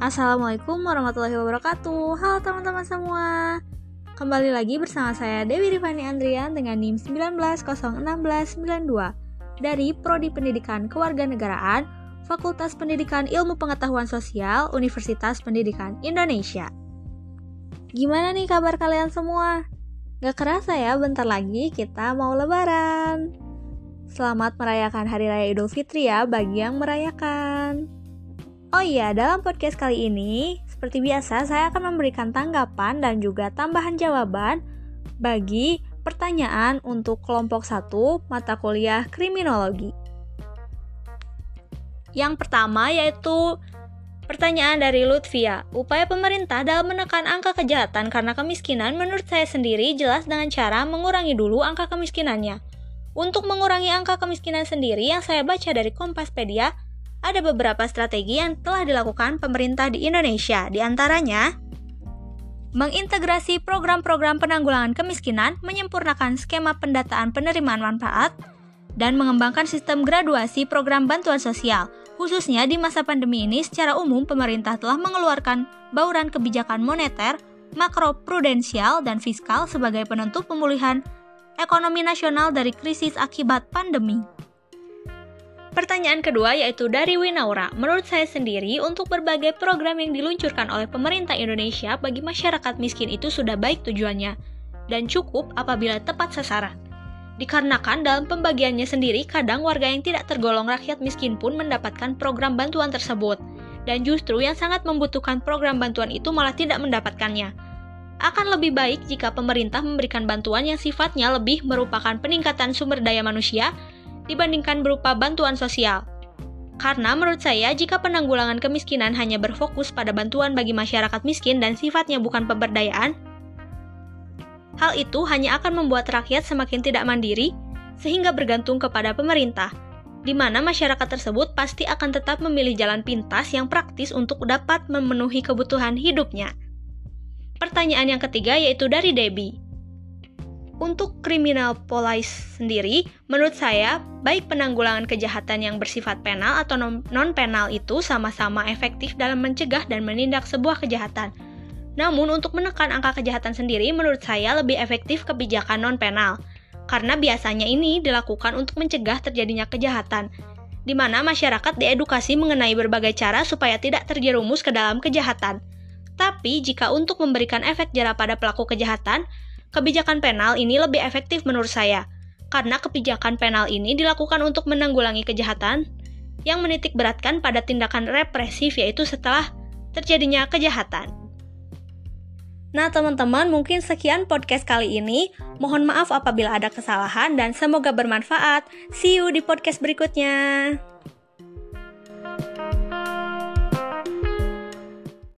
Assalamualaikum warahmatullahi wabarakatuh. Halo teman-teman semua. Kembali lagi bersama saya Dewi Rifani Andrian dengan NIM 19011692 dari Prodi Pendidikan Kewarganegaraan Fakultas Pendidikan Ilmu Pengetahuan Sosial Universitas Pendidikan Indonesia. Gimana nih kabar kalian semua? Gak kerasa ya bentar lagi kita mau lebaran. Selamat merayakan Hari Raya Idul Fitri ya bagi yang merayakan Oh iya, dalam podcast kali ini seperti biasa, saya akan memberikan tanggapan dan juga tambahan jawaban bagi pertanyaan untuk kelompok 1 mata kuliah kriminologi. Yang pertama yaitu pertanyaan dari Lutfia. Upaya pemerintah dalam menekan angka kejahatan karena kemiskinan menurut saya sendiri jelas dengan cara mengurangi dulu angka kemiskinannya. Untuk mengurangi angka kemiskinan sendiri yang saya baca dari Kompaspedia, ada beberapa strategi yang telah dilakukan pemerintah di Indonesia, di antaranya mengintegrasi program-program penanggulangan kemiskinan, menyempurnakan skema pendataan penerimaan manfaat, dan mengembangkan sistem graduasi program bantuan sosial. Khususnya di masa pandemi ini, secara umum pemerintah telah mengeluarkan bauran kebijakan moneter, makroprudensial, dan fiskal sebagai penentu pemulihan ekonomi nasional dari krisis akibat pandemi. Pertanyaan kedua yaitu dari Winaura. Menurut saya sendiri, untuk berbagai program yang diluncurkan oleh pemerintah Indonesia bagi masyarakat miskin itu sudah baik tujuannya dan cukup apabila tepat sasaran. Dikarenakan dalam pembagiannya sendiri, kadang warga yang tidak tergolong rakyat miskin pun mendapatkan program bantuan tersebut, dan justru yang sangat membutuhkan program bantuan itu malah tidak mendapatkannya. Akan lebih baik jika pemerintah memberikan bantuan yang sifatnya lebih merupakan peningkatan sumber daya manusia dibandingkan berupa bantuan sosial. Karena menurut saya, jika penanggulangan kemiskinan hanya berfokus pada bantuan bagi masyarakat miskin dan sifatnya bukan pemberdayaan, hal itu hanya akan membuat rakyat semakin tidak mandiri, sehingga bergantung kepada pemerintah, di mana masyarakat tersebut pasti akan tetap memilih jalan pintas yang praktis untuk dapat memenuhi kebutuhan hidupnya. Pertanyaan yang ketiga yaitu dari Debbie. Untuk kriminal police sendiri, menurut saya, baik penanggulangan kejahatan yang bersifat penal atau non-penal itu sama-sama efektif dalam mencegah dan menindak sebuah kejahatan. Namun, untuk menekan angka kejahatan sendiri, menurut saya lebih efektif kebijakan non-penal, karena biasanya ini dilakukan untuk mencegah terjadinya kejahatan, di mana masyarakat diedukasi mengenai berbagai cara supaya tidak terjerumus ke dalam kejahatan. Tapi, jika untuk memberikan efek jerah pada pelaku kejahatan, Kebijakan penal ini lebih efektif menurut saya, karena kebijakan penal ini dilakukan untuk menanggulangi kejahatan yang menitik beratkan pada tindakan represif yaitu setelah terjadinya kejahatan. Nah, teman-teman, mungkin sekian podcast kali ini. Mohon maaf apabila ada kesalahan dan semoga bermanfaat. See you di podcast berikutnya.